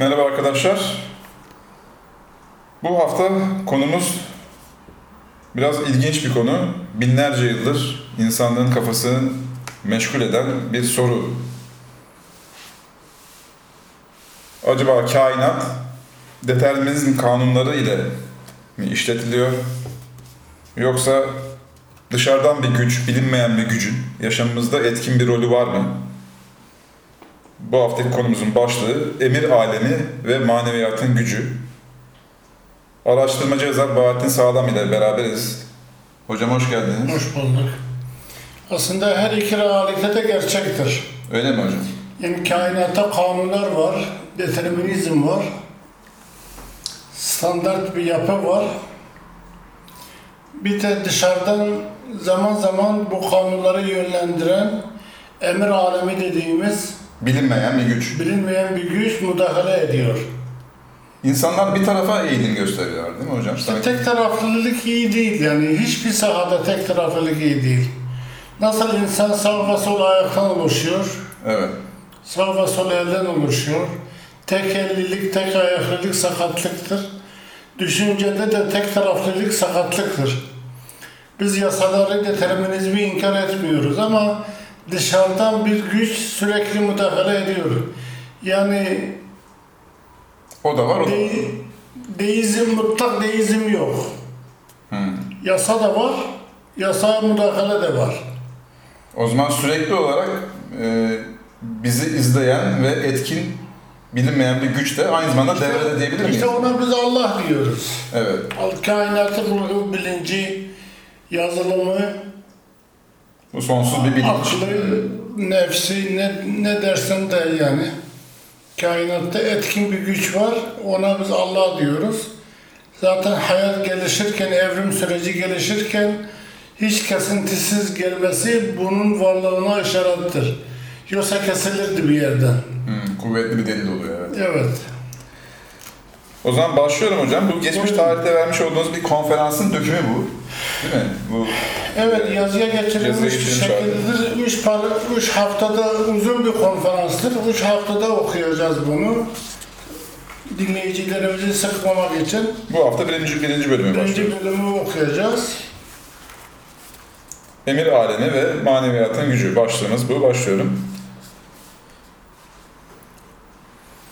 Merhaba arkadaşlar. Bu hafta konumuz biraz ilginç bir konu. Binlerce yıldır insanlığın kafasını meşgul eden bir soru. Acaba kainat determinizm kanunları ile mi işletiliyor? Yoksa dışarıdan bir güç, bilinmeyen bir gücün yaşamımızda etkin bir rolü var mı? Bu haftaki konumuzun başlığı emir alemi ve maneviyatın gücü. Araştırmacı yazar Bahattin Sağlam ile beraberiz. Hocam hoş geldiniz. Hoş bulduk. Aslında her iki realite de gerçektir. Öyle mi hocam? Yani kainatta kanunlar var, determinizm var, standart bir yapı var. Bir de dışarıdan zaman zaman bu kanunları yönlendiren emir alemi dediğimiz Bilinmeyen bir güç. bilinmeyen bir güç müdahale ediyor. İnsanlar bir tarafa eğilim gösteriyorlar değil mi hocam? İşte Sanki- tek taraflılık iyi değil yani hiçbir sahada tek taraflılık iyi değil. Nasıl insan sağ ve sol ayaktan oluşuyor, Evet. Sağ ve sol elden oluşuyor. Tek ellilik, tek ayaklılık sakatlıktır. Düşüncede de tek taraflılık sakatlıktır. Biz yasaları, determinizmi inkar etmiyoruz ama dışarıdan bir güç sürekli müdahale ediyor. Yani O da var, o da var. de, deizm, mutlak deizm yok. Hmm. Yasa da var, yasaya müdahale de var. O zaman sürekli olarak e, bizi izleyen ve etkin bilinmeyen bir güç de aynı zamanda devrede diyebilir miyiz? İşte ona biz Allah diyoruz. Evet. Kainatın ruhu, bilinci, yazılımı, Bu sonsuz bir bilinç. aklı, nefsi ne, ne dersen de yani. Kainatta etkin bir güç var. Ona biz Allah diyoruz. Zaten hayat gelişirken, evrim süreci gelişirken hiç kesintisiz gelmesi bunun varlığına işarettir. Yoksa kesilirdi bir yerden. Hmm, kuvvetli bir delil oluyor evet. Evet. O zaman başlıyorum hocam. Bu geçmiş tarihte vermiş olduğunuz bir konferansın dökümü bu. Değil mi? Bu Evet yazıya geçirilmiş Yazıya geçirilmiş şekildedir. Üç, haftada uzun bir konferanstır. Üç haftada okuyacağız bunu. Dinleyicilerimizi sıkmamak için bu hafta birinci, birinci birinci başlıyoruz. bölümü okuyacağız. Emir alemi ve maneviyatın gücü başlığımız bu. Başlıyorum.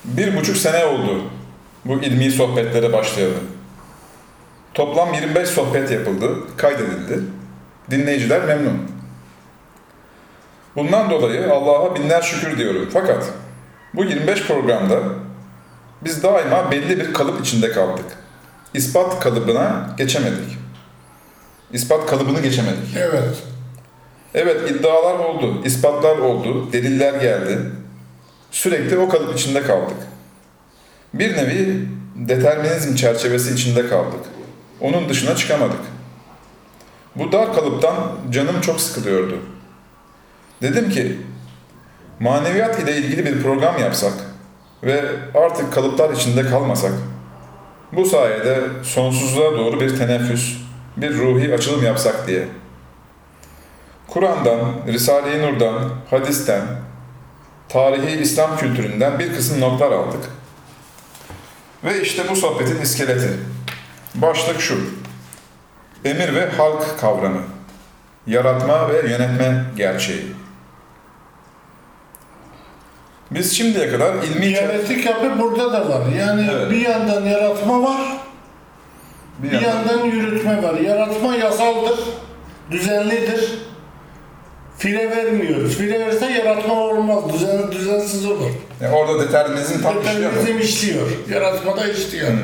Bir buçuk sene oldu bu ilmi sohbetlere başlayalı. Toplam 25 sohbet yapıldı, kaydedildi. Dinleyiciler memnun. Bundan dolayı Allah'a binler şükür diyorum. Fakat bu 25 programda biz daima belli bir kalıp içinde kaldık. İspat kalıbına geçemedik. İspat kalıbını geçemedik. Evet. Evet iddialar oldu, ispatlar oldu, deliller geldi. Sürekli o kalıp içinde kaldık. Bir nevi determinizm çerçevesi içinde kaldık. Onun dışına çıkamadık. Bu dar kalıptan canım çok sıkılıyordu. Dedim ki, maneviyat ile ilgili bir program yapsak ve artık kalıplar içinde kalmasak, bu sayede sonsuzluğa doğru bir teneffüs, bir ruhi açılım yapsak diye.'' Kur'an'dan, Risale-i Nur'dan, hadisten, tarihi İslam kültüründen bir kısım notlar aldık. Ve işte bu sohbetin iskeleti. Başlık şu. Emir ve halk kavramı. Yaratma ve yönetme gerçeği. Biz şimdiye kadar ilmi... Diyalektik yapı burada da var. Yani Evet. bir yandan yaratma var, bir bir yandan- yandan yürütme var. Yaratma yasaldır, düzenlidir. Fire vermiyoruz. Fire verse yaratma olmaz. Düzen, düzensiz olur. Yani orada determinizm tam işliyor mu? Determinizm işliyor. Yaratmada işliyor. Hmm.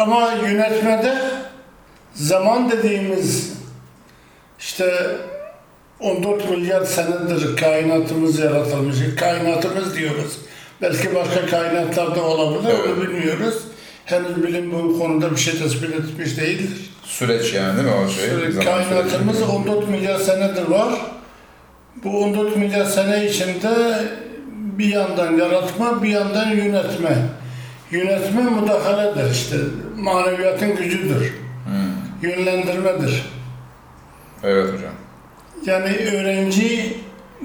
Ama yönetmede zaman dediğimiz işte 14 milyar senedir kainatımız yaratılmış. Kainatımız diyoruz. Belki başka kainatlar da olabilir, Evet. onu bilmiyoruz. Henüz bilim bu konuda bir şey tespit etmiş değildir. Süreç yani değil mi o şey? Zaman kainatımız süreci. 14 milyar senedir var. Bu 14 milyar sene içinde bir yandan yaratma, bir yandan yönetme. Yönetme müdahaledir işte. Maneviyatın gücüdür. Hmm. Yönlendirmedir. Evet hocam. Yani öğrenci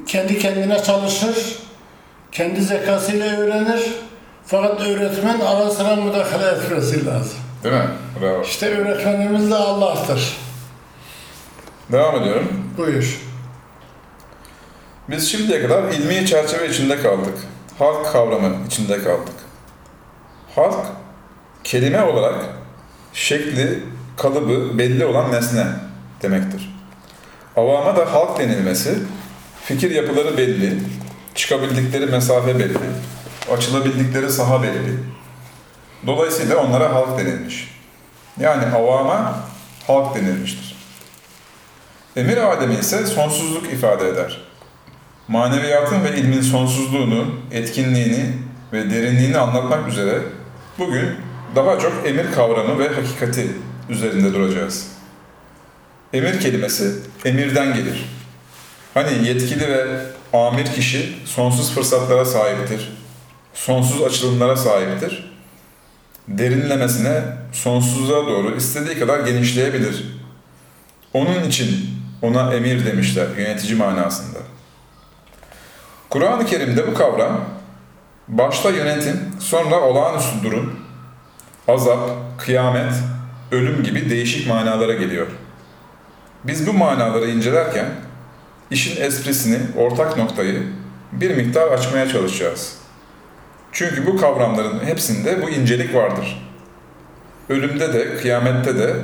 kendi kendine çalışır, kendi zekasıyla öğrenir. Fakat öğretmen ara sıra müdahale etmesi lazım. Değil mi? Bravo. İşte öğretmenimiz de Allah'tır. Devam ediyorum. Buyur. Biz şimdiye kadar ilmi çerçeve içinde kaldık. Halk kavramı içinde kaldık. Halk, kelime olarak şekli, kalıbı belli olan nesne demektir. Avama da halk denilmesi, fikir yapıları belli, çıkabildikleri mesafe belli, açılabildikleri saha belli. Dolayısıyla onlara halk denilmiş. Yani avama halk denilmiştir. Emir Adem'i ise sonsuzluk ifade eder maneviyatın ve ilmin sonsuzluğunu, etkinliğini ve derinliğini anlatmak üzere bugün daha çok emir kavramı ve hakikati üzerinde duracağız. Emir kelimesi emirden gelir. Hani yetkili ve amir kişi sonsuz fırsatlara sahiptir, sonsuz açılımlara sahiptir. Derinlemesine sonsuzluğa doğru istediği kadar genişleyebilir. Onun için ona emir demişler yönetici manasında. Kur'an-ı Kerim'de bu kavram başta yönetim, sonra olağanüstü durum, azap, kıyamet, ölüm gibi değişik manalara geliyor. Biz bu manaları incelerken işin esprisini, ortak noktayı bir miktar açmaya çalışacağız. Çünkü bu kavramların hepsinde bu incelik vardır. Ölümde de, kıyamette de,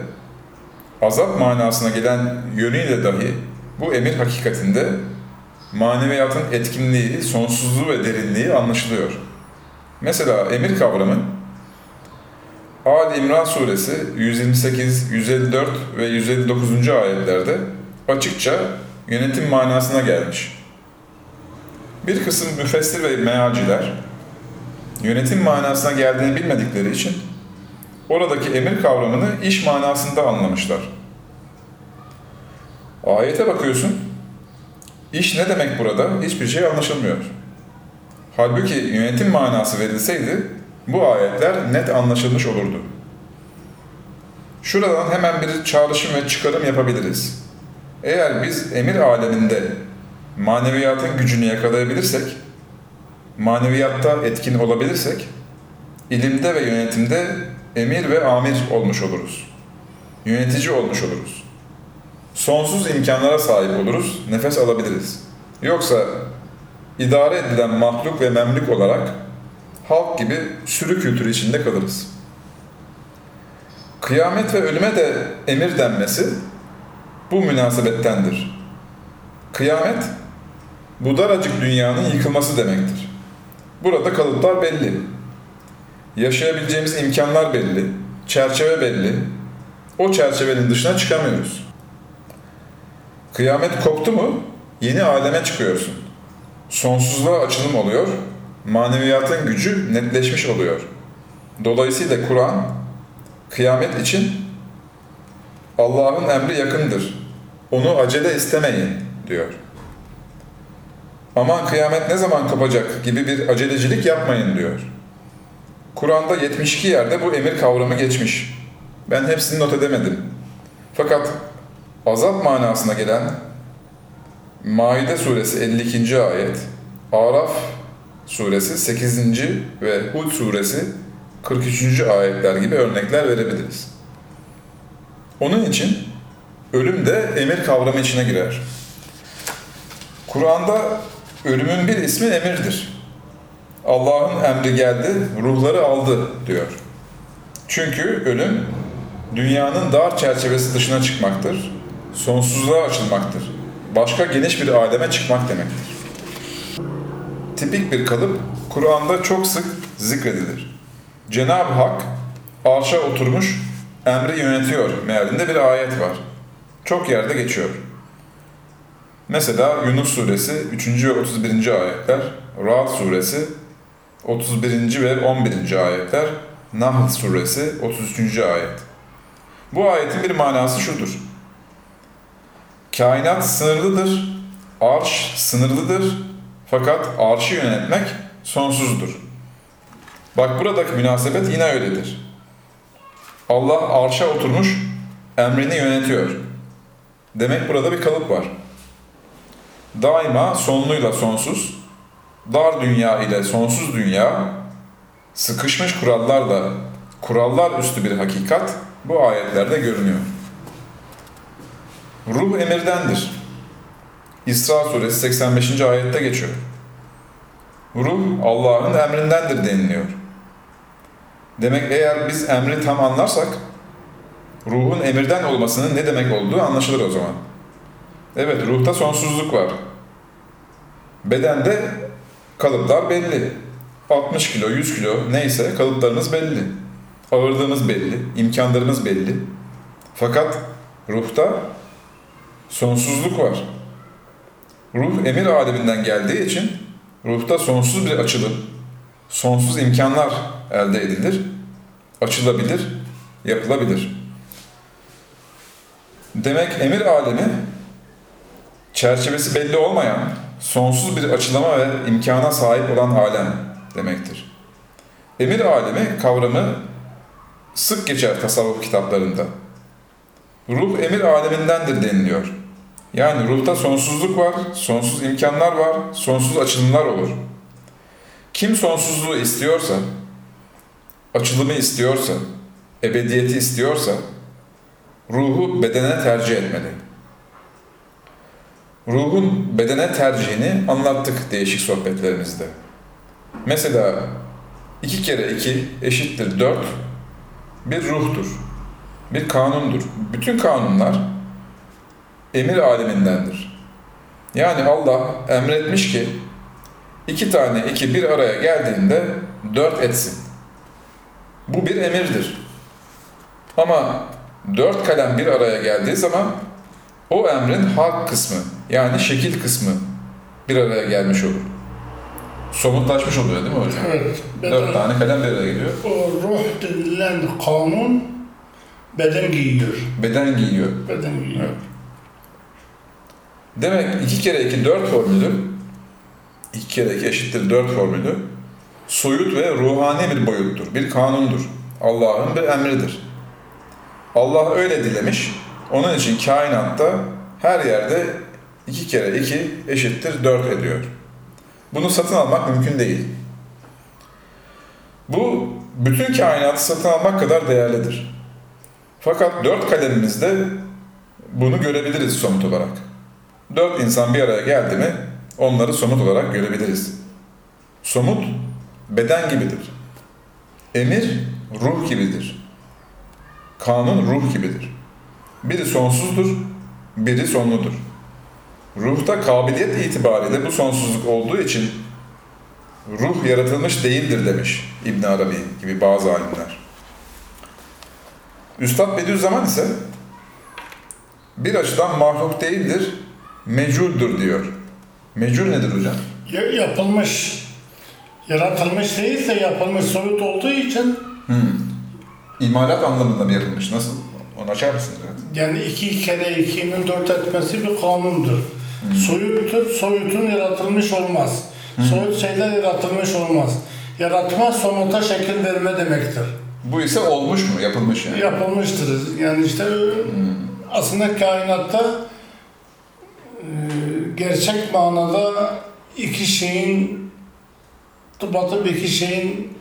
azap manasına gelen yönüyle dahi bu emir hakikatinde maneviyatın etkinliği, sonsuzluğu ve derinliği anlaşılıyor. Mesela emir kavramı Ali İmran suresi 128, 154 ve 159. ayetlerde açıkça yönetim manasına gelmiş. Bir kısım müfessir ve mealciler yönetim manasına geldiğini bilmedikleri için oradaki emir kavramını iş manasında anlamışlar. Ayete bakıyorsun, İş ne demek burada? Hiçbir şey anlaşılmıyor. Halbuki yönetim manası verilseydi bu ayetler net anlaşılmış olurdu. Şuradan hemen bir çağrışım ve çıkarım yapabiliriz. Eğer biz emir aleminde maneviyatın gücünü yakalayabilirsek, maneviyatta etkin olabilirsek, ilimde ve yönetimde emir ve amir olmuş oluruz. Yönetici olmuş oluruz sonsuz imkanlara sahip oluruz, nefes alabiliriz. Yoksa idare edilen mahluk ve memlük olarak halk gibi sürü kültürü içinde kalırız. Kıyamet ve ölüme de emir denmesi bu münasebettendir. Kıyamet, bu daracık dünyanın yıkılması demektir. Burada kalıplar belli. Yaşayabileceğimiz imkanlar belli, çerçeve belli. O çerçevenin dışına çıkamıyoruz. Kıyamet koptu mu yeni aleme çıkıyorsun. Sonsuzluğa açılım oluyor, maneviyatın gücü netleşmiş oluyor. Dolayısıyla Kur'an, kıyamet için Allah'ın emri yakındır. Onu acele istemeyin diyor. Aman kıyamet ne zaman kopacak gibi bir acelecilik yapmayın diyor. Kur'an'da 72 yerde bu emir kavramı geçmiş. Ben hepsini not edemedim. Fakat azap manasına gelen Maide suresi 52. ayet, Araf suresi 8. ve Hud suresi 43. ayetler gibi örnekler verebiliriz. Onun için ölüm de emir kavramı içine girer. Kur'an'da ölümün bir ismi emirdir. Allah'ın emri geldi, ruhları aldı diyor. Çünkü ölüm dünyanın dar çerçevesi dışına çıkmaktır sonsuzluğa açılmaktır. Başka geniş bir aleme çıkmak demektir. Tipik bir kalıp Kur'an'da çok sık zikredilir. Cenab-ı Hak arşa oturmuş, emri yönetiyor mealinde bir ayet var. Çok yerde geçiyor. Mesela Yunus suresi 3. ve 31. ayetler, Ra'd suresi 31. ve 11. ayetler, Nahl suresi 33. ayet. Bu ayetin bir manası şudur. Kainat sınırlıdır, arş sınırlıdır fakat arşı yönetmek sonsuzdur. Bak buradaki münasebet yine öyledir. Allah arşa oturmuş, emrini yönetiyor. Demek burada bir kalıp var. Daima sonluyla sonsuz, dar dünya ile sonsuz dünya, sıkışmış kurallarla kurallar üstü bir hakikat bu ayetlerde görünüyor. Ruh emirdendir. İsra suresi 85. ayette geçiyor. Ruh Allah'ın emrindendir deniliyor. Demek eğer biz emri tam anlarsak ruhun emirden olmasının ne demek olduğu anlaşılır o zaman. Evet ruhta sonsuzluk var. Bedende kalıplar belli. 60 kilo, 100 kilo neyse kalıplarımız belli. Ağırlığımız belli, imkanlarımız belli. Fakat ruhta sonsuzluk var. Ruh emir aleminden geldiği için ruhta sonsuz bir açılım, sonsuz imkanlar elde edilir, açılabilir, yapılabilir. Demek emir alemi çerçevesi belli olmayan, sonsuz bir açılama ve imkana sahip olan alem demektir. Emir alemi kavramı sık geçer tasavvuf kitaplarında. Ruh emir alemindendir deniliyor. Yani ruhta sonsuzluk var, sonsuz imkanlar var, sonsuz açılımlar olur. Kim sonsuzluğu istiyorsa, açılımı istiyorsa, ebediyeti istiyorsa, ruhu bedene tercih etmeli. Ruhun bedene tercihini anlattık değişik sohbetlerimizde. Mesela iki kere iki eşittir dört bir ruhtur, bir kanundur. Bütün kanunlar emir alemindendir. Yani Allah emretmiş ki iki tane iki bir araya geldiğinde dört etsin. Bu bir emirdir. Ama dört kalem bir araya geldiği zaman o emrin hak kısmı yani şekil kısmı bir araya gelmiş olur. Somutlaşmış oluyor değil mi hocam? Evet. Dört tane kalem bir araya geliyor. o ruh denilen kanun beden giyiyor. Beden giyiyor. Beden giyiyor. Evet. Demek iki kere iki dört formülü, iki kere iki eşittir dört formülü, soyut ve ruhani bir boyuttur, bir kanundur. Allah'ın bir emridir. Allah öyle dilemiş, onun için kainatta her yerde iki kere iki eşittir dört ediyor. Bunu satın almak mümkün değil. Bu bütün kainatı satın almak kadar değerlidir. Fakat dört kalemimizde bunu görebiliriz somut olarak. Dört insan bir araya geldi mi onları somut olarak görebiliriz. Somut beden gibidir. Emir ruh gibidir. Kanun ruh gibidir. Biri sonsuzdur, biri sonludur. Ruhta kabiliyet itibariyle bu sonsuzluk olduğu için ruh yaratılmış değildir demiş İbn Arabi gibi bazı alimler. Üstad Bediüzzaman ise bir açıdan mahluk değildir, mecurdur diyor. Mecur nedir hocam? Ya- Yapılmış, yaratılmış değilse yapılmış soyut olduğu için İmalat anlamında mı yapılmış? Nasıl? Onu açar mısınız? biraz? yani iki kere ikinin dört etmesi bir kanundur. Soyuttur, soyutun yaratılmış olmaz. Soyut şeyler yaratılmış olmaz. Yaratma somuta şekil verme demektir. Bu ise olmuş mu? Yapılmış yani. Yapılmıştır. Yani işte aslında kainatta gerçek manada iki şeyin tıpatıp iki şeyin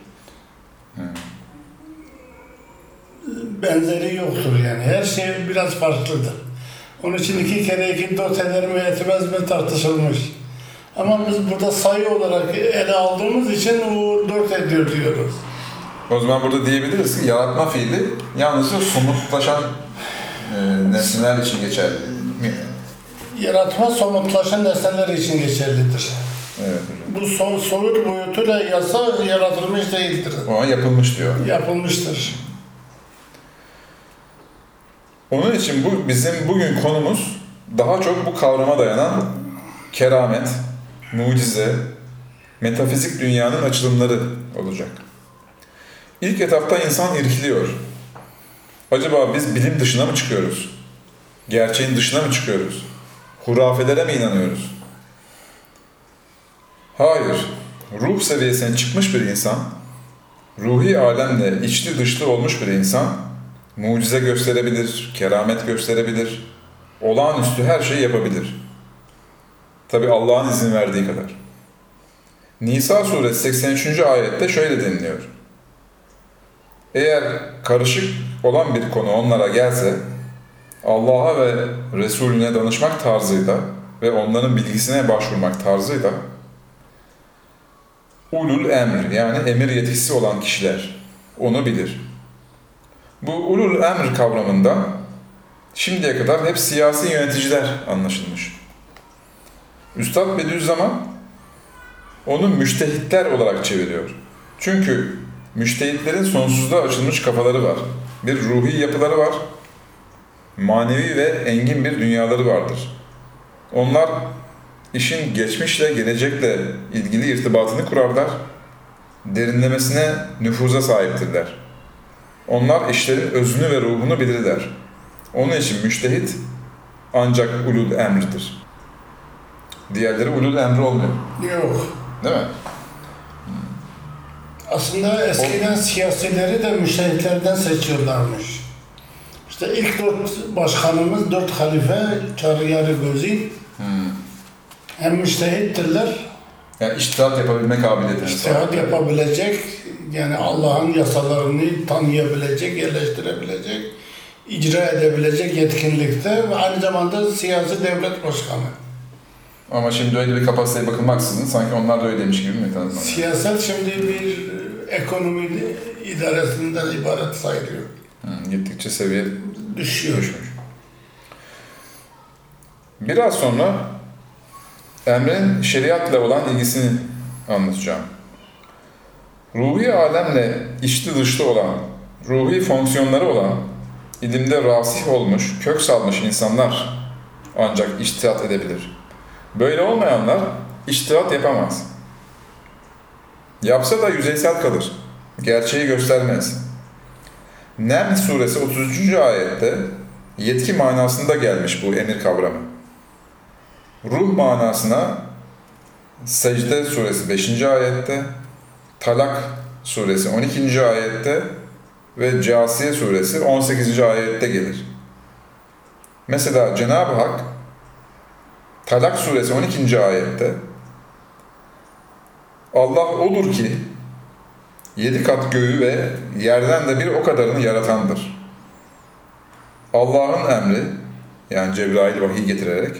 benzeri yoktur yani. Her şey biraz farklıdır. Onun için iki kere iki dört eder mi etmez mi tartışılmış. Ama biz burada sayı olarak ele aldığımız için o dört ediyor diyoruz. O zaman burada diyebiliriz ki yaratma fiili yalnızca somutlaşan e, nesneler için geçerli. Yaratma somutlaşan nesneler için geçerlidir. Evet hocam. Bu son, soyut boyutuyla yasa yaratılmış değildir. O yapılmış diyor. Yapılmıştır. Onun için bu bizim bugün konumuz daha çok bu kavrama dayanan keramet, mucize, metafizik dünyanın açılımları olacak. İlk etapta insan irkiliyor. Acaba biz bilim dışına mı çıkıyoruz? Gerçeğin dışına mı çıkıyoruz? Hurafelere mi inanıyoruz? Hayır. Ruh seviyesine çıkmış bir insan, ruhi alemle içli dışlı olmuş bir insan, mucize gösterebilir, keramet gösterebilir, olağanüstü her şeyi yapabilir. Tabi Allah'ın izin verdiği kadar. Nisa suresi 83. ayette şöyle deniliyor. Eğer karışık olan bir konu onlara gelse, Allah'a ve Resulüne danışmak tarzıyla ve onların bilgisine başvurmak tarzıyla ulul emr yani emir yetkisi olan kişiler onu bilir. Bu ulul emr kavramında şimdiye kadar hep siyasi yöneticiler anlaşılmış. Üstad Bediüzzaman onu müştehitler olarak çeviriyor. Çünkü müştehitlerin sonsuzluğa açılmış kafaları var. Bir ruhi yapıları var. Manevi ve engin bir dünyaları vardır. Onlar işin geçmişle, gelecekle ilgili irtibatını kurarlar. Derinlemesine nüfuza sahiptirler. Onlar işlerin özünü ve ruhunu bilirler. Onun için müştehit ancak ulul emrdir. Diğerleri ulul emri olmuyor. Yok. Değil mi? Aslında eskiden siyasileri de müştehitlerden seçiyorlarmış. İşte ilk dört başkanımız, dört halife, Çağrı Gözi hem müştehittirler, Yani iştihat yapabilme kabiliyetine İçtihat sahip. yapabilecek, yani Allah'ın yasalarını tanıyabilecek, yerleştirebilecek, icra edebilecek yetkinlikte ve aynı zamanda siyasi devlet başkanı. Ama şimdi öyle bir kapasiteye bakılmaksızın sanki onlar da öyleymiş gibi mi tanımlanıyor? Siyaset şimdi bir ekonomi idaresinden ibaret sayılıyor. Hı, gittikçe seviye Düşüyor. düşmüş. Biraz sonra Emre'nin şeriatla olan ilgisini anlatacağım. Ruhi alemle içli dışlı olan, ruhi fonksiyonları olan, ilimde rasih olmuş, kök salmış insanlar ancak içtihat edebilir. Böyle olmayanlar içtihat yapamaz. Yapsa da yüzeysel kalır. Gerçeği göstermez. Neml suresi 33. ayette yetki manasında gelmiş bu emir kavramı. Ruh manasına Secde suresi 5. ayette, Talak suresi 12. ayette ve Casiye suresi 18. ayette gelir. Mesela Cenab-ı Hak Talak suresi 12. ayette Allah odur ki yedi kat göğü ve yerden de bir o kadarını yaratandır. Allah'ın emri, yani Cebrail vahiy getirerek,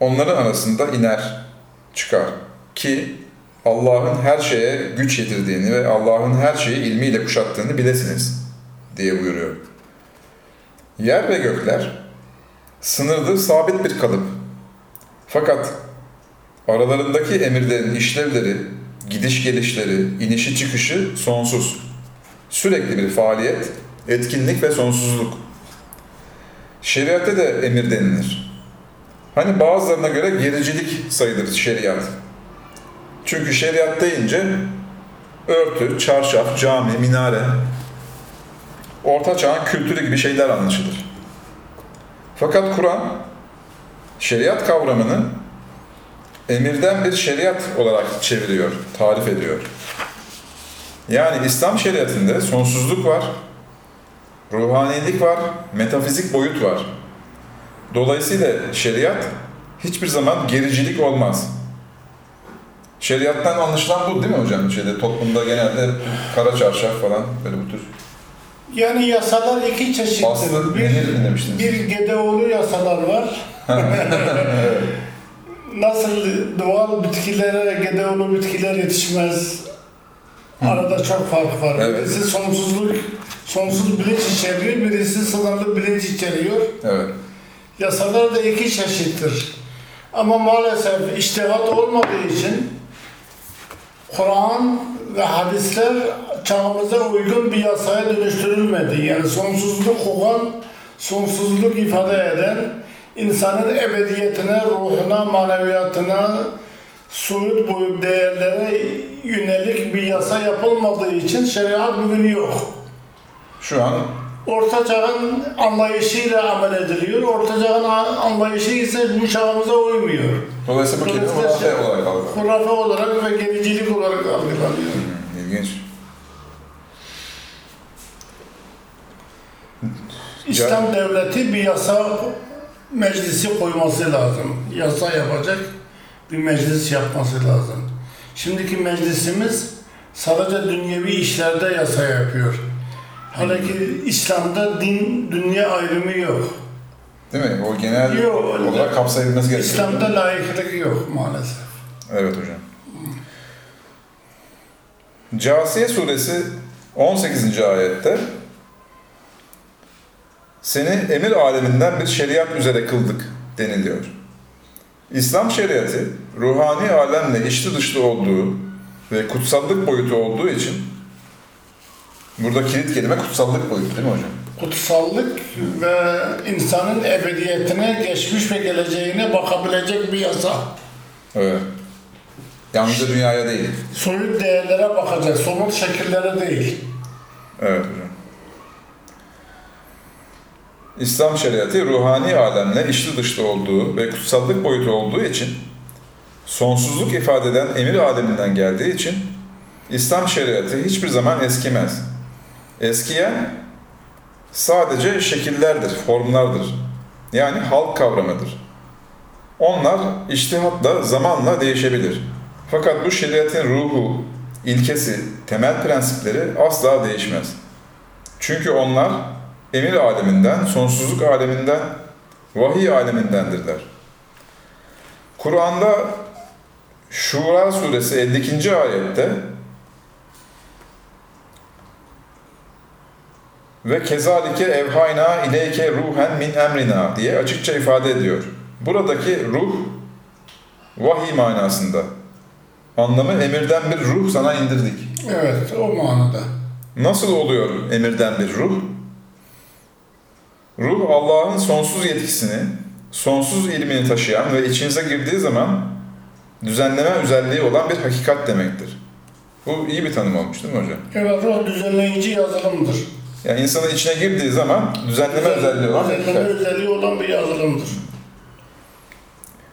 onların arasında iner, çıkar. Ki Allah'ın her şeye güç yetirdiğini ve Allah'ın her şeyi ilmiyle kuşattığını bilesiniz diye buyuruyor. Yer ve gökler sınırlı, sabit bir kalıp. Fakat aralarındaki emirlerin işlevleri, gidiş gelişleri, inişi çıkışı sonsuz. Sürekli bir faaliyet, etkinlik ve sonsuzluk. Şeriatte de emir denilir. Hani bazılarına göre gericilik sayılır şeriat. Çünkü şeriat deyince örtü, çarşaf, cami, minare, orta çağın kültürü gibi şeyler anlaşılır. Fakat Kur'an şeriat kavramını emirden bir şeriat olarak çeviriyor, tarif ediyor. Yani İslam şeriatında sonsuzluk var, ruhanilik var, metafizik boyut var. Dolayısıyla şeriat hiçbir zaman gericilik olmaz. Şeriattan anlaşılan bu değil mi hocam? Şeyde toplumda genelde kara çarşaf falan böyle bu tür. Yani yasalar iki çeşittir. Aslı bir, bir Gedeoğlu yasalar var. Nasıl doğal bitkilere Gedeoğlu bitkiler yetişmez. Arada çok fark var. Evet. Birisi sonsuzluk, sonsuz bilinç içeriyor, birisi sınırlı bilinç içeriyor. Evet. Yasalar da iki çeşittir. Ama maalesef iştihat olmadığı için Kur'an ve hadisler çağımıza uygun bir yasaya dönüştürülmedi. Yani sonsuzluk kokan, sonsuzluk ifade eden, insanın ebediyetine, ruhuna, maneviyatına, suud boyu değerlere yönelik bir yasa yapılmadığı için şeriat bugün yok. Şu an Orta çağın anlayışıyla amel ediliyor. Orta çağın anlayışı ise bu çağımıza uymuyor. dolayısıyla bu kelime hurafe olarak algılanıyor. Hurafe olarak ve gericilik olarak algılanıyor. Hmm, İlginç. İslam devleti bir yasa meclisi koyması lazım. Yasa yapacak bir meclis yapması lazım. Şimdiki meclisimiz sadece dünyevi işlerde yasa yapıyor. Halbuki İslam'da din, dünya ayrımı yok. Değil mi? O genel Yok, olarak kapsayabilmesi gerekiyor. İslam'da layıklık yok maalesef. Evet hocam. Câsiye suresi 18. ayette seni emir aleminden bir şeriat üzere kıldık deniliyor. İslam şeriatı ruhani alemle içli dışlı olduğu ve kutsallık boyutu olduğu için burada kilit kelime kutsallık boyutu değil mi hocam? Kutsallık ve insanın ebediyetine, geçmiş ve geleceğine bakabilecek bir yasa. Evet. Yalnızca dünyaya değil. Soyut değerlere bakacak, somut şekillere değil. Evet hocam. İslam şeriatı ruhani alemle içli dışlı olduğu ve kutsallık boyutu olduğu için sonsuzluk ifade eden emir aleminden geldiği için İslam şeriatı hiçbir zaman eskimez. Eskiyen sadece şekillerdir, formlardır. Yani halk kavramıdır. Onlar iştihatla, zamanla değişebilir. Fakat bu şeriatın ruhu, ilkesi, temel prensipleri asla değişmez. Çünkü onlar emir aleminden, sonsuzluk aleminden, vahiy alemindendirler. Kur'an'da Şura suresi 52. ayette ve kezalike evhayna ileyke ruhen min emrina diye açıkça ifade ediyor. Buradaki ruh vahiy manasında. Anlamı emirden bir ruh sana indirdik. Evet, o manada. Nasıl oluyor emirden bir ruh? Ruh Allah'ın sonsuz yetkisini, sonsuz ilmini taşıyan ve içinize girdiği zaman düzenleme özelliği olan bir hakikat demektir. Bu iyi bir tanım olmuş değil mi hocam? Evet, o düzenleyici yazılımdır. Yani insanın içine girdiği zaman düzenleme özelliği olan bir Düzenleme hakikat. özelliği olan bir yazılımdır.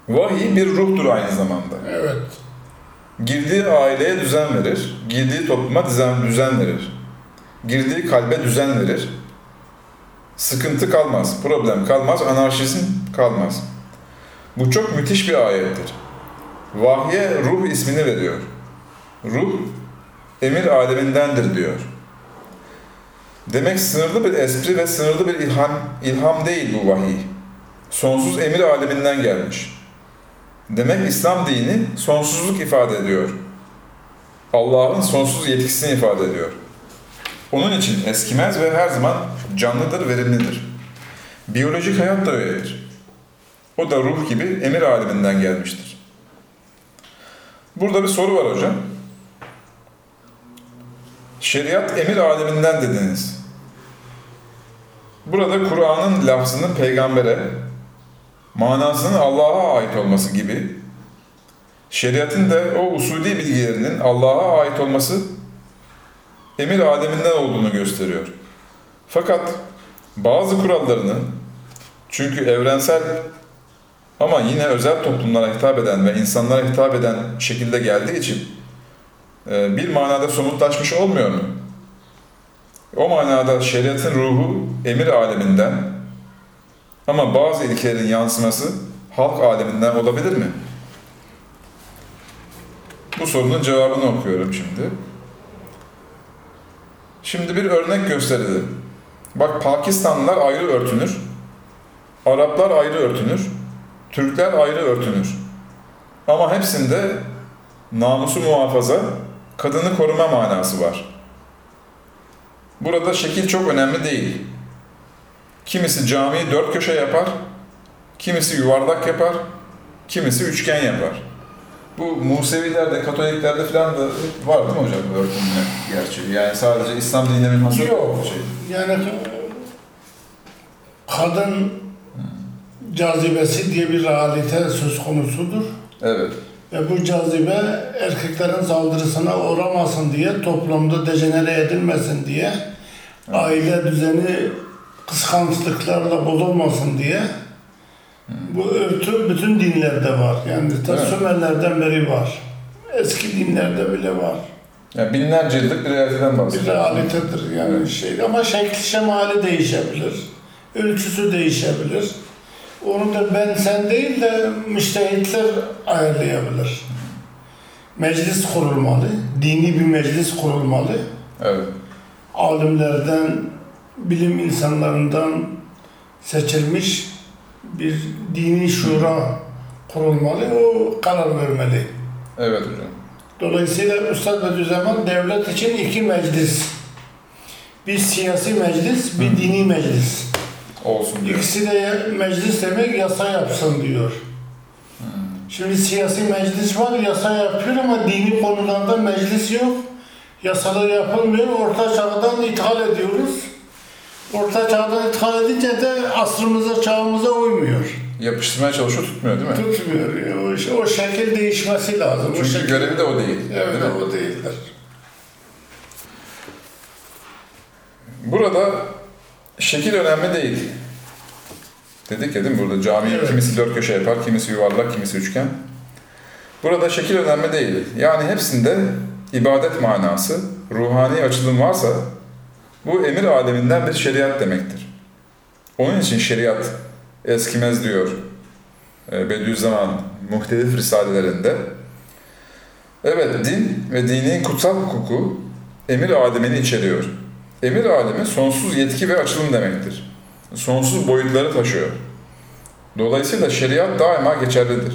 Vahiy bir ruhtur aynı zamanda. Evet. Girdiği aileye düzen verir, girdiği topluma düzen, düzen verir. Girdiği kalbe düzen verir. Sıkıntı kalmaz, problem kalmaz, anarşizm kalmaz. Bu çok müthiş bir ayettir. Vahye ruh ismini veriyor. Ruh, emir alemindendir diyor. Demek sınırlı bir espri ve sınırlı bir ilham, ilham değil bu vahiy. Sonsuz emir aleminden gelmiş. Demek İslam dini sonsuzluk ifade ediyor. Allah'ın sonsuz yetkisini ifade ediyor. Onun için eskimez ve her zaman canlıdır, verimlidir. Biyolojik hayat da öyledir. O da ruh gibi emir aleminden gelmiştir. Burada bir soru var hocam. Şeriat emir aleminden dediniz. Burada Kur'an'ın lafzının peygambere, manasının Allah'a ait olması gibi, şeriatın da o usulü bilgilerinin Allah'a ait olması emir aleminden olduğunu gösteriyor. Fakat bazı kurallarını, çünkü evrensel ama yine özel toplumlara hitap eden ve insanlara hitap eden şekilde geldiği için e, bir manada somutlaşmış olmuyor mu? O manada şeriatın ruhu emir aleminden ama bazı ilkelerin yansıması halk aleminden olabilir mi? Bu sorunun cevabını okuyorum şimdi. Şimdi bir örnek gösterelim. Bak Pakistanlılar ayrı örtünür, Araplar ayrı örtünür, Türkler ayrı örtünür. Ama hepsinde namusu muhafaza, kadını koruma manası var. Burada şekil çok önemli değil. Kimisi camiyi dört köşe yapar, kimisi yuvarlak yapar, kimisi üçgen yapar. Bu Musevilerde, Katoliklerde falan da var değil mi hocam bu örtünme gerçi? Yani sadece İslam dinine mi hasır Yok. bir şey? Yani kadın cazibesi diye bir realite söz konusudur. Evet. Ve bu cazibe erkeklerin saldırısına uğramasın diye, toplumda dejenere edilmesin diye, aile düzeni kıskançlıklarla bozulmasın diye bu örtü bütün dinlerde var. Yani ta Evet. Sümerlerden beri var. Eski dinlerde bile var. Yani binlerce yıllık bir realiteden Bir bahsediyoruz. realitedir yani şey ama şekli şemali değişebilir. Ölçüsü değişebilir. Onu da ben sen değil de müştehitler ayarlayabilir. Meclis kurulmalı, dini bir meclis kurulmalı. Evet. alimlerden, bilim insanlarından seçilmiş bir dini şura kurulmalı, o karar vermeli. Evet hocam. Dolayısıyla Üstad Bediüzzaman devlet için iki meclis. Bir siyasi meclis, bir Hı. dini meclis. Olsun diyor. İkisi de meclis demek yasa yapsın diyor. Şimdi siyasi meclis var, yasa yapıyor ama dini konularda meclis yok. Yasalar yapılmıyor, orta çağdan ithal ediyoruz. Orta çağdan ithal edince de asrımıza, çağımıza uymuyor. Yapıştırmaya çalışıyor tutmuyor değil mi? Tutmuyor. O, o şekil değişmesi lazım. o Çünkü şekil, görevi de o değil. evet, değil mi? o değildir. Burada şekil önemli değil. Dedik ya değil mi burada cami Evet. kimisi dört köşe yapar, kimisi yuvarlak, kimisi üçgen. Burada şekil önemli değil. Yani hepsinde ibadet manası, ruhani açılım varsa bu emir aleminden bir şeriat demektir. Onun için şeriat eskimez diyor e, Bediüzzaman muhtelif risalelerinde. Evet, din ve dinin kutsal hukuku emir alemini içeriyor. Emir alemi sonsuz yetki ve açılım demektir. Sonsuz boyutları taşıyor. Dolayısıyla şeriat daima geçerlidir.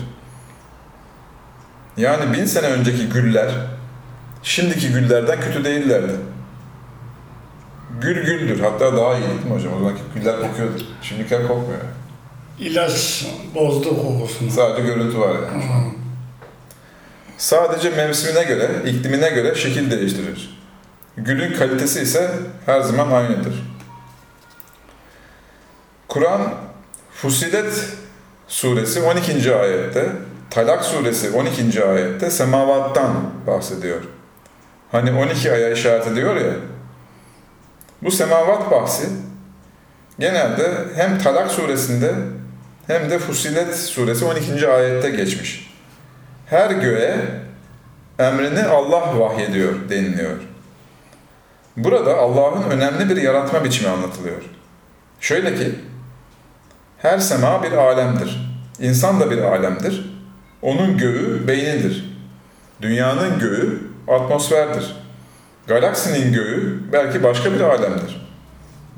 Yani bin sene önceki güller, şimdiki güllerden kötü değillerdi. Gül güldür. Hatta daha iyi değil mi hocam? O zamanki güller kokuyordu. Şimdikiler kokmuyor. İlaç bozdu kokusunu. Sadece görüntü var yani. Hı. Sadece mevsimine göre, iklimine göre şekil değiştirir. Gülün kalitesi ise her zaman aynıdır. Kur'an Fusilet suresi 12. ayette, Talak suresi 12. ayette semavattan bahsediyor. Hani 12 aya işaret ediyor ya. Bu semavat bahsi genelde hem Talak suresinde hem de Fusilet suresi 12. ayette geçmiş her göğe emrini Allah vahyediyor deniliyor. Burada Allah'ın önemli bir yaratma biçimi anlatılıyor. Şöyle ki, her sema bir alemdir. İnsan da bir alemdir. Onun göğü beynidir. Dünyanın göğü atmosferdir. Galaksinin göğü belki başka bir alemdir.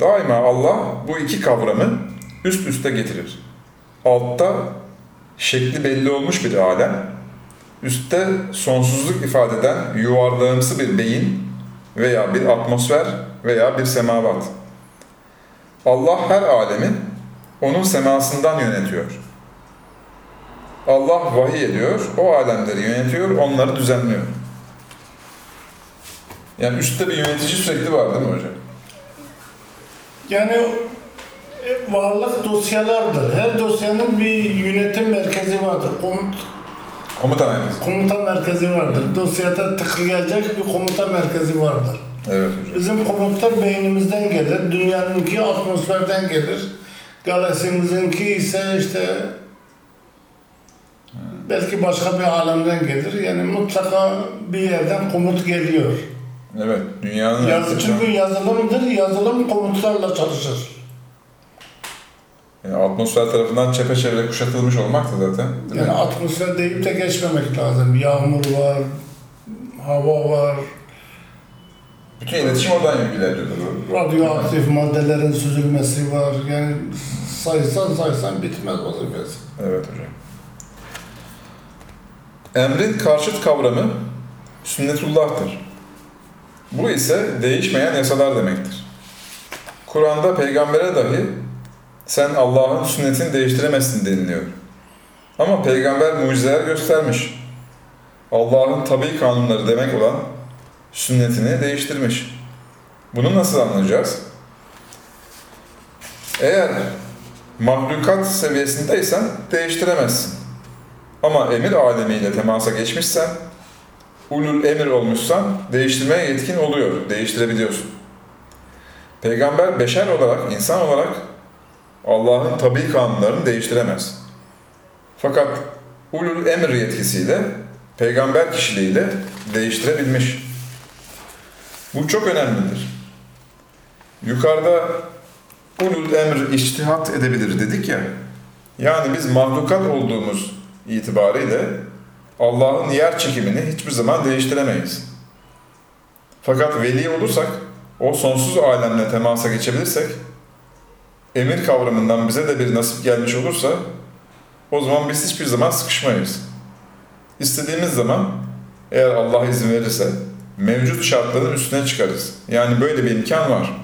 Daima Allah bu iki kavramı üst üste getirir. Altta şekli belli olmuş bir alem, Üstte sonsuzluk ifade eden yuvarlağımsı bir beyin veya bir atmosfer veya bir semavat. Allah her alemi onun semasından yönetiyor. Allah vahiy ediyor, o alemleri yönetiyor, onları düzenliyor. Yani üstte bir yönetici sürekli var değil mi hocam? Yani e, varlık dosyalardır. Her dosyanın bir yönetim merkezi vardır. Komut, Komutan merkezi. komuta merkezi vardır. Dosyada tıklayacak bir komuta merkezi vardır. Evet hocam. Bizim komutlar beynimizden gelir. Dünyanınki atmosferden gelir. Galaksimizinki ise işte belki başka bir alemden gelir. Yani mutlaka bir yerden komut geliyor. Evet, dünyanın... Yazı, çünkü yazılımdır. Yazılım komutlarla çalışır. Yani atmosfer tarafından çepeçevre kuşatılmış olmak da zaten. Değil Yani mi? atmosfer deyip de geçmemek lazım. Yağmur var, hava var, Bütün iletişim oradan ilerliyor. radyoaktif maddelerin süzülmesi var. Yani saysan saysan bitmez vazifesi. Evet hocam. Emrin karşıt kavramı sünnetullah'tır. Bu ise değişmeyen yasalar demektir. Kur'an'da peygambere dahi sen Allah'ın sünnetini değiştiremezsin deniliyor. Ama peygamber mucizeler göstermiş. Allah'ın tabi kanunları demek olan sünnetini değiştirmiş. Bunu nasıl anlayacağız? Eğer mahlukat seviyesindeysen değiştiremezsin. Ama emir alemiyle temasa geçmişsen, ulul emir olmuşsan değiştirmeye yetkin oluyor, değiştirebiliyorsun. Peygamber beşer olarak, insan olarak Allah'ın tabi kanunlarını değiştiremez. Fakat ulul emir yetkisiyle, peygamber kişiliğiyle değiştirebilmiş. Bu çok önemlidir. Yukarıda ulul emr içtihat edebilir dedik ya. Yani biz mahlukat olduğumuz itibariyle Allah'ın yer çekimini hiçbir zaman değiştiremeyiz. Fakat veli olursak o sonsuz alemle temasa geçebilirsek, emir kavramından bize de bir nasip gelmiş olursa, o zaman biz hiçbir zaman sıkışmayız. İstediğimiz zaman, eğer Allah izin verirse, mevcut şartların üstüne çıkarız. Yani böyle bir imkan var.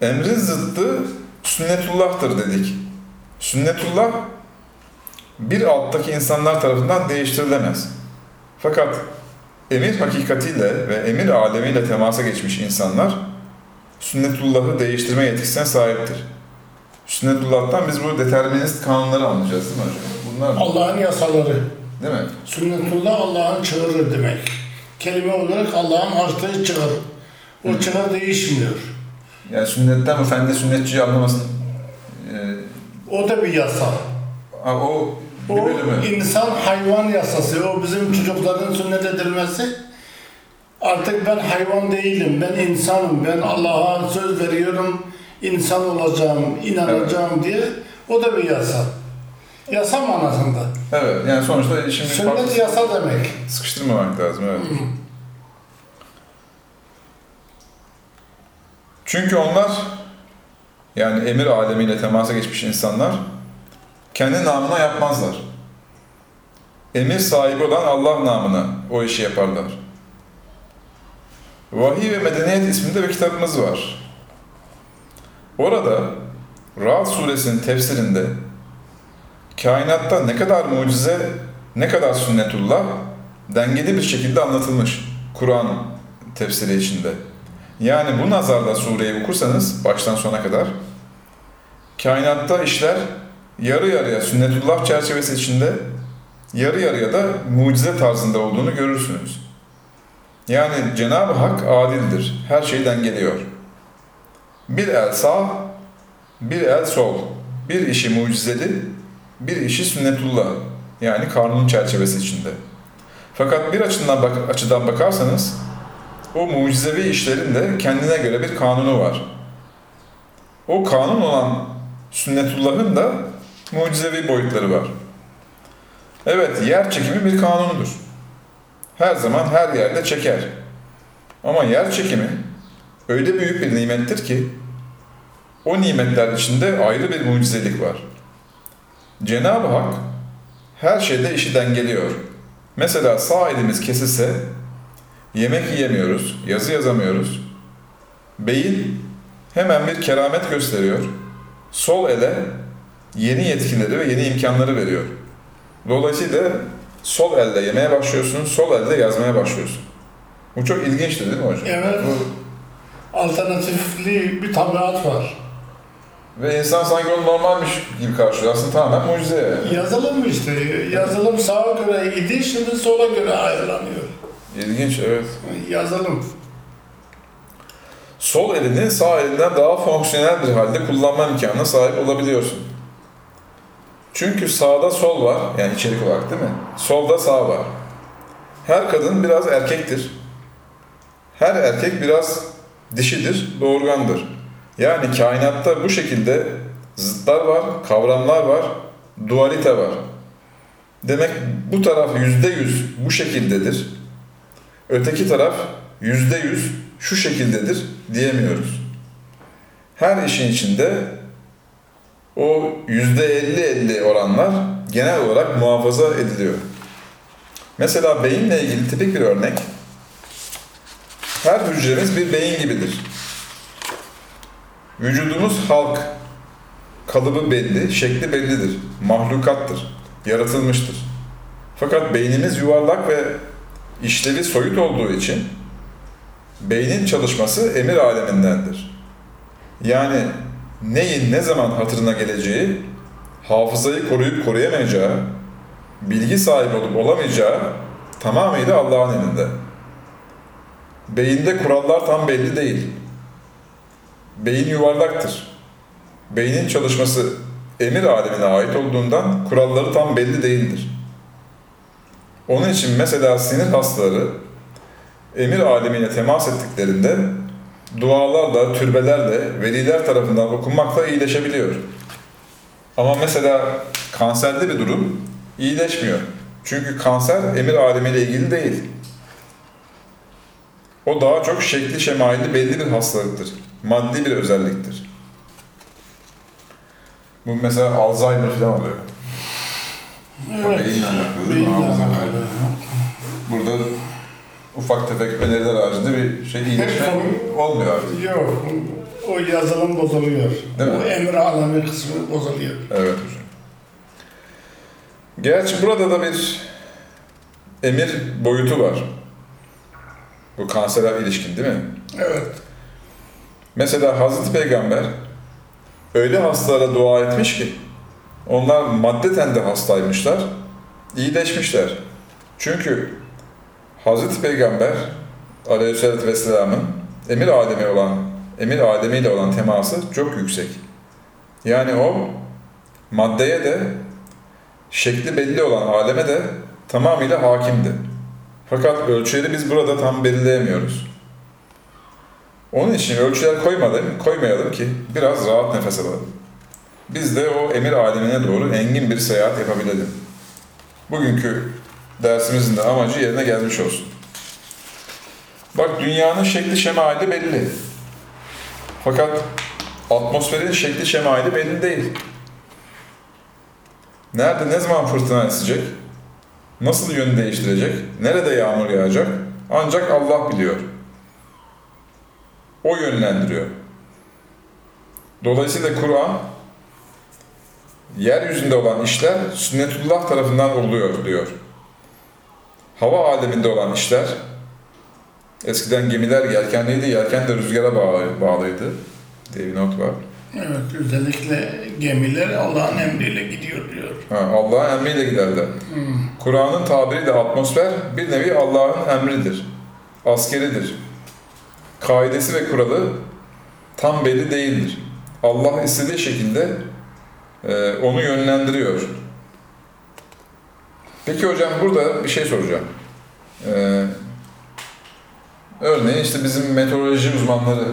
Emrin zıttı sünnetullah'tır dedik. Sünnetullah bir alttaki insanlar tarafından değiştirilemez. Fakat emir hakikatiyle ve emir alemiyle temasa geçmiş insanlar sünnetullahı değiştirme yetkisine sahiptir. Sünnetullah'tan biz bu determinist kanunları anlayacağız değil mi hocam? Bunlar? Allah'ın yasaları. Değil mi? Sünnetullah Allah'ın çığırı demek. Kelime olarak Allah'ın açtığı çığır. O çığır değişmiyor. Yani sünnetten bu fende sünnetçiyi anlamasın. Ee, O da bir yasa. Ha, o O bölümü. insan hayvan yasası. O bizim çocukların sünnet edilmesi. Artık ben hayvan değilim. Ben insanım. Ben Allah'a söz veriyorum. insan olacağım, inanacağım diye. O da bir yasa. Yasa manasında. Evet yani sonuçta şimdi Sünnet yasa demek. Sıkıştırmamak lazım evet. Çünkü onlar yani emir alemiyle temasa geçmiş insanlar kendi namına yapmazlar. Emir sahibi olan Allah namına o işi yaparlar. Vahiy ve Medeniyet isminde bir kitabımız var. Orada Ra'd suresinin tefsirinde kainatta ne kadar mucize, ne kadar sünnetullah dengeli bir şekilde anlatılmış Kur'an tefsiri içinde. Yani bu nazarla sureyi okursanız baştan sona kadar kainatta işler yarı yarıya sünnetullah çerçevesi içinde yarı yarıya da mucize tarzında olduğunu görürsünüz. Yani Cenab-ı Hak adildir. Her şey dengeliyor. Bir el sağ, bir el sol. Bir işi mucizeli, bir işi sünnetullah. Yani kanun çerçevesi içinde. Fakat bir açıdan, bak açıdan bakarsanız o mucizevi işlerin de kendine göre bir kanunu var. O kanun olan sünnetullahın da mucizevi boyutları var. Evet, yer çekimi bir kanunudur. Her zaman her yerde çeker. Ama yer çekimi öyle büyük bir nimettir ki o nimetler içinde ayrı bir mucizelik var. Cenab-ı Hak her şeyde işi dengeliyor. Mesela sağ elimiz kesilse yemek yiyemiyoruz, yazı yazamıyoruz. Beyin hemen bir keramet gösteriyor. Sol ele yeni yetkileri ve yeni imkanları veriyor. Dolayısıyla sol elde yemeye başlıyorsun, sol elde yazmaya başlıyorsun. Bu çok ilginçti değil mi hocam? Evet. Bu- Alternatifli bir tabiat var. ve insan sanki onu normalmiş gibi karşılıyor. Aslında tamamen mucize yani. Yazılım işte. Yazılım sağa göre idi, şimdi sola göre ayrılanıyor. İlginç, evet. Yazılım. Sol elini sağ elinden daha fonksiyonel bir halde kullanma imkanına sahip olabiliyorsun. Çünkü sağda sol var, yani içerik olarak değil mi? Solda sağ var. Her kadın biraz erkektir. Her erkek biraz dişidir, doğurgandır. Yani kainatta bu şekilde zıtlar var, kavramlar var, dualite var. Demek bu taraf yüzde yüz bu şekildedir. Öteki taraf yüzde yüz şu şekildedir diyemiyoruz. Her işin içinde o yüzde elli elli oranlar genel olarak muhafaza ediliyor. Mesela beyinle ilgili tipik bir örnek. Her hücremiz bir beyin gibidir. Vücudumuz halk, kalıbı belli, şekli bellidir, mahlukattır, yaratılmıştır. Fakat beynimiz yuvarlak ve işlevi soyut olduğu için beynin çalışması emir alemindendir. Yani neyin ne zaman hatırına geleceği, hafızayı koruyup koruyamayacağı, bilgi sahibi olup olamayacağı tamamıyla Allah'ın elinde. Beyinde kurallar tam belli değil. Beyin yuvarlaktır. Beynin çalışması emir alemine ait olduğundan kuralları tam belli değildir. Onun için mesela sinir hastaları emir alemiyle temas ettiklerinde dualarla, türbelerle, veliler tarafından okunmakla iyileşebiliyor. Ama mesela kanserde bir durum iyileşmiyor. Çünkü kanser emir alemiyle ilgili değil. O daha çok şekli şemaili belli bir hastalıktır. Maddi bir özelliktir. Bu mesela Alzheimer falan oluyor. Evet. beyinle alakalı değil mi? Burada ufak tefek öneriler haricinde bir şey iyileşme Hep- olmuyor artık. Yok, o yazılım bozuluyor. Değil mi? O emir alemi kısmı bozuluyor. Evet hocam. Gerçi burada da bir emir boyutu var. Bu kansere ilişkin değil mi? Evet. Mesela Hazreti Peygamber öyle hastalara dua etmiş ki onlar maddeten de hastaymışlar, iyileşmişler. Çünkü Hazreti Peygamber Aleyhisselatü Vesselam'ın emir alemi olan, emir alemiyle olan teması çok yüksek. Yani o maddeye de şekli belli olan aleme de tamamıyla hakimdi. Fakat ölçüleri biz burada tam belirleyemiyoruz. Onun için ölçüler koymadım, koymayalım ki biraz rahat nefes alalım. Biz de o emir alemine doğru engin bir seyahat yapabilelim. Bugünkü dersimizin de amacı yerine gelmiş olsun. Bak dünyanın şekli şemali belli. Fakat atmosferin şekli şemali belli değil. Nerede ne zaman fırtına esecek? Nasıl yön değiştirecek? Nerede yağmur yağacak? Ancak Allah biliyor. O yönlendiriyor. Dolayısıyla Kur'an yeryüzünde olan işler sünnetullah tarafından oluyor diyor. Hava aleminde olan işler eskiden gemiler yelkenliydi, yelken de rüzgara bağlı, bağlıydı diye bir not var. Evet, özellikle gemiler Allah'ın emriyle gidiyor diyor. Ha, Allah'ın emriyle giderler. Hmm. Kur'an'ın tabiriyle atmosfer bir nevi Allah'ın emridir. Askeridir. Kaidesi ve kuralı tam belli değildir. Allah istediği şekilde e, onu yönlendiriyor. Peki hocam burada bir şey soracağım. E, örneğin işte bizim meteoroloji uzmanları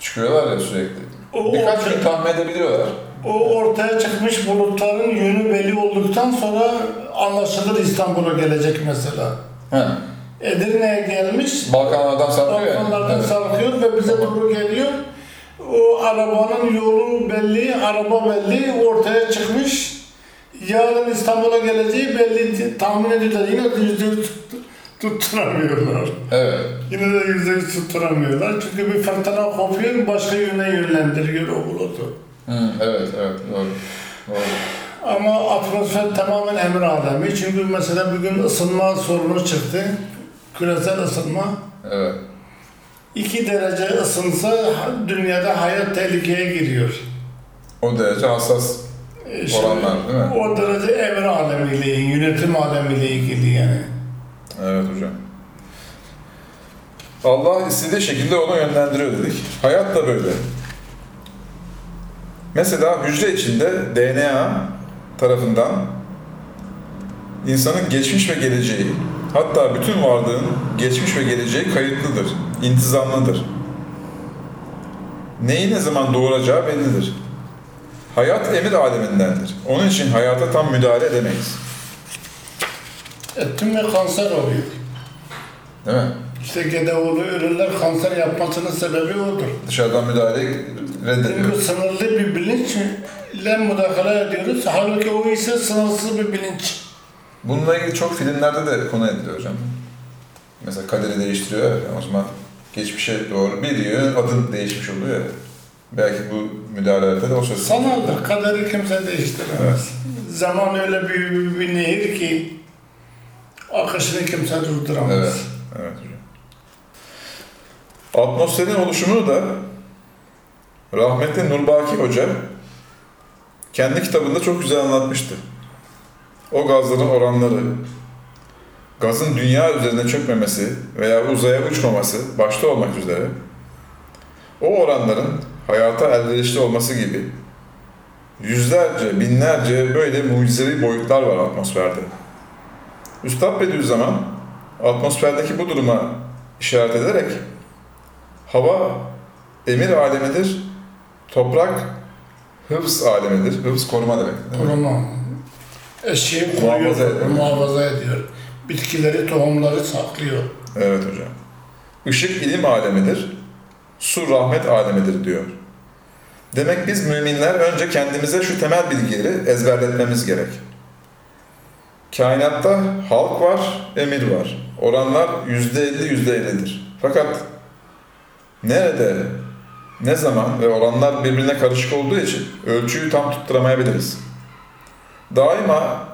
çıkıyorlar ya sürekli. O, Birkaç ortaya, gün tahmin edebiliyorlar. o ortaya çıkmış bulutların yönü belli olduktan sonra anlaşılır İstanbul'a gelecek mesela. He. Edirne'ye gelmiş, Balkanlardan sarkıyor yani. Balkanlardan Evet. sarkıyor ve bize doğru geliyor. O arabanın yolu belli, araba belli, ortaya çıkmış. Yarın İstanbul'a geleceği belli, tahmin ediyorlar. Yine de yüzde yüz tut- tutturamıyorlar. Evet. Yine de yüzde yüz tutturamıyorlar. Çünkü bir fırtına kopuyor, başka yöne yönlendiriyor o bulutu. Hı, evet, evet, doğru. Doğru. Ama atmosfer tamamen emir alemi. Çünkü mesela bugün ısınma sorunu çıktı. Küresel ısınma. Evet. 2 derece ısınsa dünyada hayat tehlikeye giriyor. O derece hassas E, şimdi oranlar değil mi? O derece emir alemiyle, yönetim alemiyle ilgili yani. Evet hocam. Allah istediği şekilde onu yönlendiriyor dedik. Hayat da böyle. Mesela hücre içinde DNA tarafından insanın geçmiş ve geleceği, hatta bütün varlığın geçmiş ve geleceği kayıtlıdır, intizamlıdır. Neyi ne zaman doğuracağı bellidir. Hayat emir alemindendir. Onun için hayata tam müdahale edemeyiz. Ettim ve kanser oluyor. Değil mi? İşte Gedeoğlu ürünler kanser yapmasının sebebi odur. Dışarıdan müdahale reddediyor. Çünkü sınırlı bir bilinçle müdahale ediyoruz. Halbuki o ise sınırsız bir bilinç. Bununla ilgili çok filmlerde de konu ediliyor hocam. Mesela kaderi değiştiriyor ya, o zaman geçmişe doğru bir diyor, adın değişmiş oluyor. Belki bu müdahalelerde de o söz. Sanaldır. Kaderi kimse değiştiremez. Zaman öyle bir, bir, bir nehir ki akışını kimse durduramaz. Evet, evet hocam. Atmosferin oluşumunu da rahmetli Nurbaki Hoca kendi kitabında çok güzel anlatmıştı. O gazların oranları, gazın dünya üzerine çökmemesi veya uzaya uçmaması başta olmak üzere o oranların hayata elverişli olması gibi yüzlerce, binlerce böyle mucizevi boyutlar var atmosferde. Üstad Bediüzzaman atmosferdeki bu duruma işaret ederek hava emir alemidir, toprak hıfz alemidir. Hıfz koruma demek. Koruma. Eşeği koruyor, Muhafaza ediyor. muhafaza ediyor. Bitkileri, tohumları saklıyor. Evet hocam. Işık ilim alemidir, su rahmet alemidir diyor. Demek biz müminler önce kendimize şu temel bilgileri ezberletmemiz gerek. Kainatta halk var, emir var. Oranlar yüzde elli, yüzde ellidir. Fakat nerede, ne zaman ve oranlar birbirine karışık olduğu için ölçüyü tam tutturamayabiliriz. Daima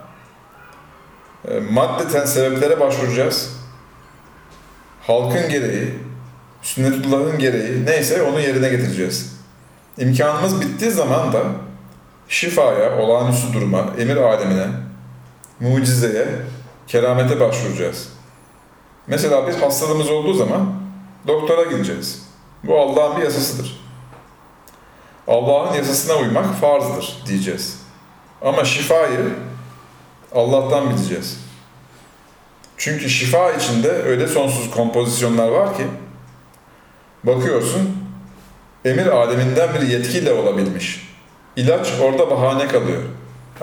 e, maddeten sebeplere başvuracağız. Halkın gereği, sünnetullahın gereği neyse onu yerine getireceğiz. İmkanımız bittiği zaman da şifaya, olağanüstü duruma, emir alemine, mucizeye, keramete başvuracağız. Mesela bir hastalığımız olduğu zaman doktora gideceğiz. Bu Allah'ın bir yasasıdır. Allah'ın yasasına uymak farzdır diyeceğiz. Ama şifayı Allah'tan bileceğiz. Çünkü şifa içinde öyle sonsuz kompozisyonlar var ki bakıyorsun emir aleminden bir yetkiyle olabilmiş. İlaç orada bahane kalıyor.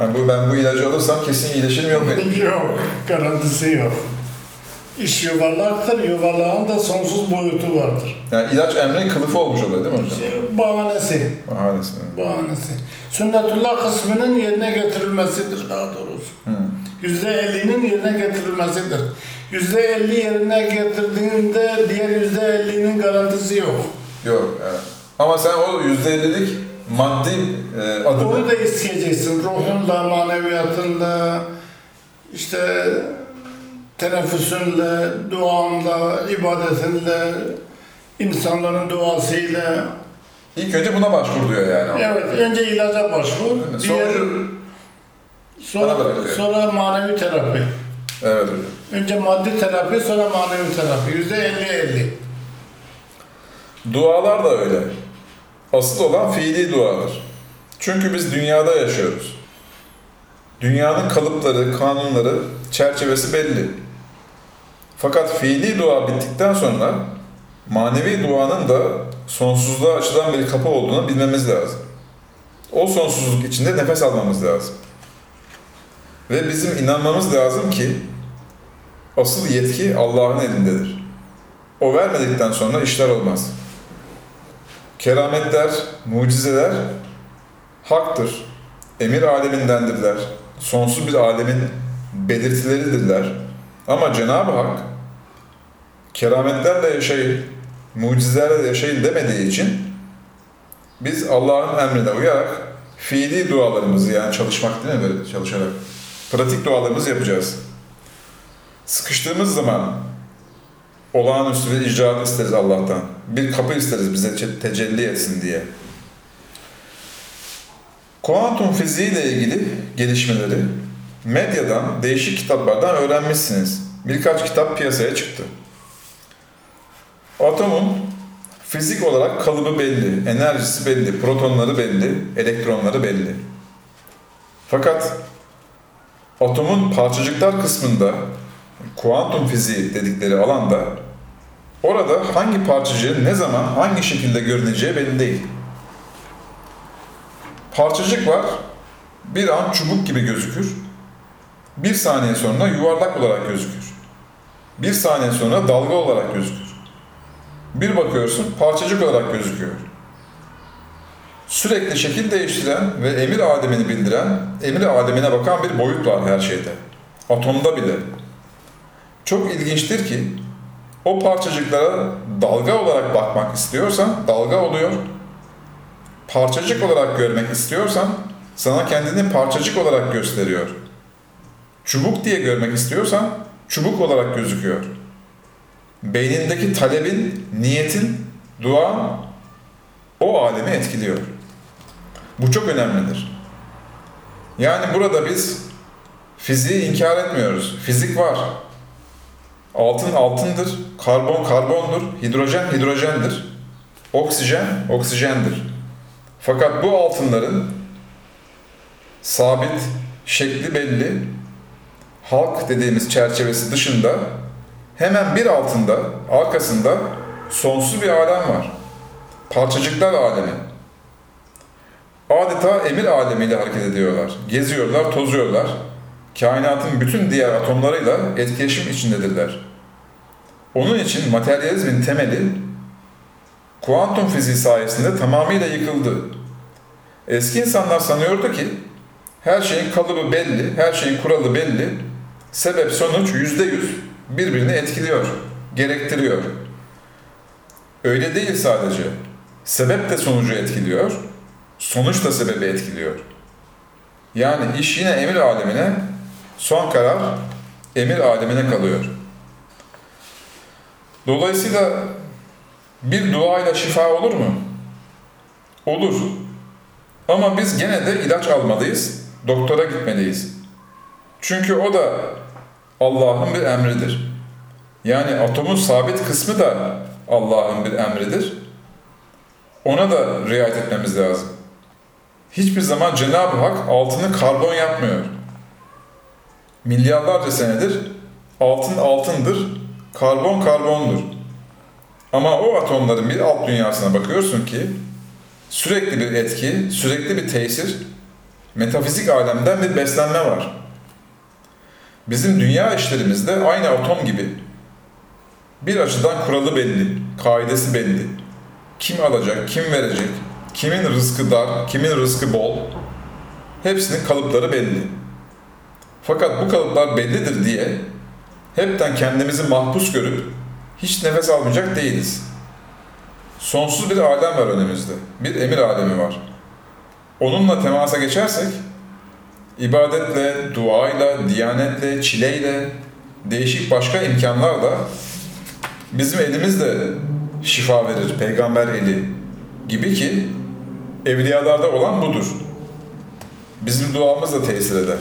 Yani bu ben bu ilacı alırsam kesin iyileşirim yok benim. Yok, garantisi yok. İş yuvarlaktır, yuvarlağın da sonsuz boyutu vardır. Yani ilaç emrin kılıfı olmuş oluyor değil mi hocam? Şey, Bahanesi, Bahanesi. bahanesi. Sünnetullah kısmının yerine getirilmesidir daha doğrusu. Yüzde ellinin yerine getirilmesidir. Yüzde elli yerine getirdiğinde diğer yüzde ellinin garantisi yok. Yok. Evet. Ama sen o yüzde ellilik maddi e, adını Onu da isteyeceksin. Ruhunla, maneviyatınla, işte teneffüsünle, duanla, ibadetinle, insanların duasıyla. ilk önce buna başvur diyor yani. Evet, önce ilaca başvur. Evet, Diğer, sonra, sonra manevi terapi. Evet hocam. Önce maddi terapi, sonra manevi terapi. Yüzde elli elli. Dualar da öyle. Asıl olan fiili duadır. Çünkü biz dünyada yaşıyoruz. Dünyanın kalıpları, kanunları, çerçevesi belli. Fakat fiili dua bittikten sonra manevi duanın da sonsuzluğa açılan bir kapı olduğunu bilmemiz lazım. O sonsuzluk içinde nefes almamız lazım. Ve bizim inanmamız lazım ki asıl yetki Allah'ın elindedir. O vermedikten sonra işler olmaz. Kerametler, mucizeler haktır. Emir alemindendirler. Sonsuz bir alemin belirtileridirler. Ama Cenab-ı Hak kerametlerle yaşayın, mucizelerle yaşayın demediği için biz Allah'ın emrine uyarak fiili dualarımızı yani çalışmak değil mi böyle çalışarak pratik dualarımızı yapacağız. Sıkıştığımız zaman olağanüstü bir icraat isteriz Allah'tan. Bir kapı isteriz bize te- tecelli etsin diye. Kuantum fiziği ile ilgili gelişmeleri medyadan, değişik kitaplardan öğrenmişsiniz. Birkaç kitap piyasaya çıktı. Atomun fizik olarak kalıbı belli, enerjisi belli, protonları belli, elektronları belli. Fakat atomun parçacıklar kısmında kuantum fiziği dedikleri alanda orada hangi parçacığın ne zaman hangi şekilde görüneceği belli değil. Parçacık var, bir an çubuk gibi gözükür. Bir saniye sonra yuvarlak olarak gözükür. Bir saniye sonra dalga olarak gözükür. Bir bakıyorsun parçacık olarak gözüküyor. Sürekli şekil değiştiren ve emir alemini bildiren, emir alemine bakan bir boyut var her şeyde. Atomda bile. Çok ilginçtir ki o parçacıklara dalga olarak bakmak istiyorsan dalga oluyor. Parçacık olarak görmek istiyorsan sana kendini parçacık olarak gösteriyor. Çubuk diye görmek istiyorsan çubuk olarak gözüküyor. Beynindeki talebin, niyetin, duan o alemi etkiliyor. Bu çok önemlidir. Yani burada biz fiziği inkar etmiyoruz. Fizik var. Altın altındır, karbon karbondur, hidrojen hidrojendir, oksijen oksijendir. Fakat bu altınların sabit, şekli belli, halk dediğimiz çerçevesi dışında hemen bir altında, arkasında sonsuz bir alem var. Parçacıklar alemi. Adeta emir alemiyle hareket ediyorlar. Geziyorlar, tozuyorlar. Kainatın bütün diğer atomlarıyla etkileşim içindedirler. Onun için materyalizmin temeli kuantum fiziği sayesinde tamamıyla yıkıldı. Eski insanlar sanıyordu ki her şeyin kalıbı belli, her şeyin kuralı belli, sebep sonuç yüzde yüz birbirini etkiliyor, gerektiriyor. Öyle değil sadece. Sebep de sonucu etkiliyor, sonuç da sebebi etkiliyor. Yani iş yine emir alemine, son karar emir alemine kalıyor. Dolayısıyla bir duayla şifa olur mu? Olur. Ama biz gene de ilaç almalıyız, doktora gitmeliyiz. Çünkü o da Allah'ın bir emridir. Yani atomun sabit kısmı da Allah'ın bir emridir. Ona da riayet etmemiz lazım. Hiçbir zaman Cenab-ı Hak altını karbon yapmıyor. Milyarlarca senedir altın altındır, karbon karbondur. Ama o atomların bir alt dünyasına bakıyorsun ki sürekli bir etki, sürekli bir tesir, metafizik alemden bir beslenme var. Bizim dünya işlerimizde aynı atom gibi bir açıdan kuralı belli, kaidesi belli. Kim alacak, kim verecek, kimin rızkı dar, kimin rızkı bol, hepsinin kalıpları belli. Fakat bu kalıplar bellidir diye hepten kendimizi mahpus görüp hiç nefes almayacak değiliz. Sonsuz bir alem var önümüzde. Bir emir alemi var. Onunla temasa geçersek ibadetle, duayla, diyanetle, çileyle, değişik başka imkanlarla bizim elimizde şifa verir, peygamber eli gibi ki evliyalarda olan budur. Bizim duamız da tesir eder.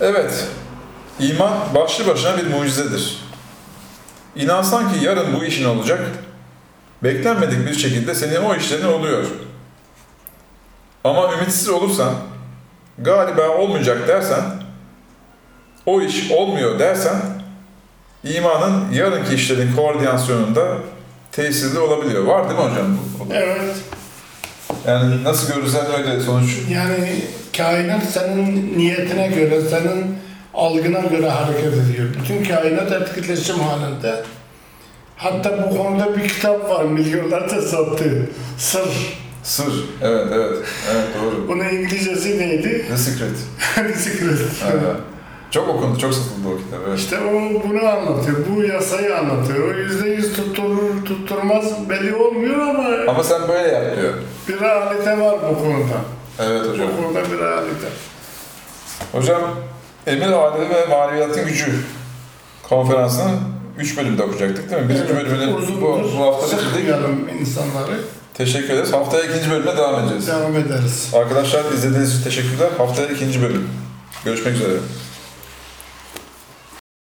Evet, iman başlı başına bir mucizedir. İnansan ki yarın bu işin olacak, beklenmedik bir şekilde senin o işlerin oluyor. Ama ümitsiz olursan, galiba olmayacak dersen, o iş olmuyor dersen, imanın yarınki işlerin koordinasyonunda tesirli olabiliyor. Var değil mi hocam? Evet. Yani nasıl görürsen öyle sonuç. Yani kainat senin niyetine göre, senin algına göre hareket ediyor. Bütün kainat etkileşim halinde. Hatta bu konuda bir kitap var milyonlarca sattığı. Sır. Sır. Evet, evet. Evet, doğru. Bunun İngilizcesi neydi? The Secret. Secret. Evet. Çok okundu, çok satıldı o kitap. Evet. İşte o bunu anlatıyor. Bu yasayı anlatıyor. O yüzde yüz tutturur, tutturmaz belli olmuyor ama Ama sen böyle yap diyor. bir realite var bu konuda. Evet hocam. Bu konuda bir realite. Hocam, Emir Alemi ve Maneviyatın Gücü konferansını 3 bölümde okuyacaktık değil mi? Birinci Evet, bölümünü bu, bu hafta bitirdik. İnsanları. Teşekkür ederiz. Haftaya ikinci bölüme devam edeceğiz. Devam ederiz. Arkadaşlar izlediğiniz için teşekkürler. Haftaya ikinci bölüm. Görüşmek üzere.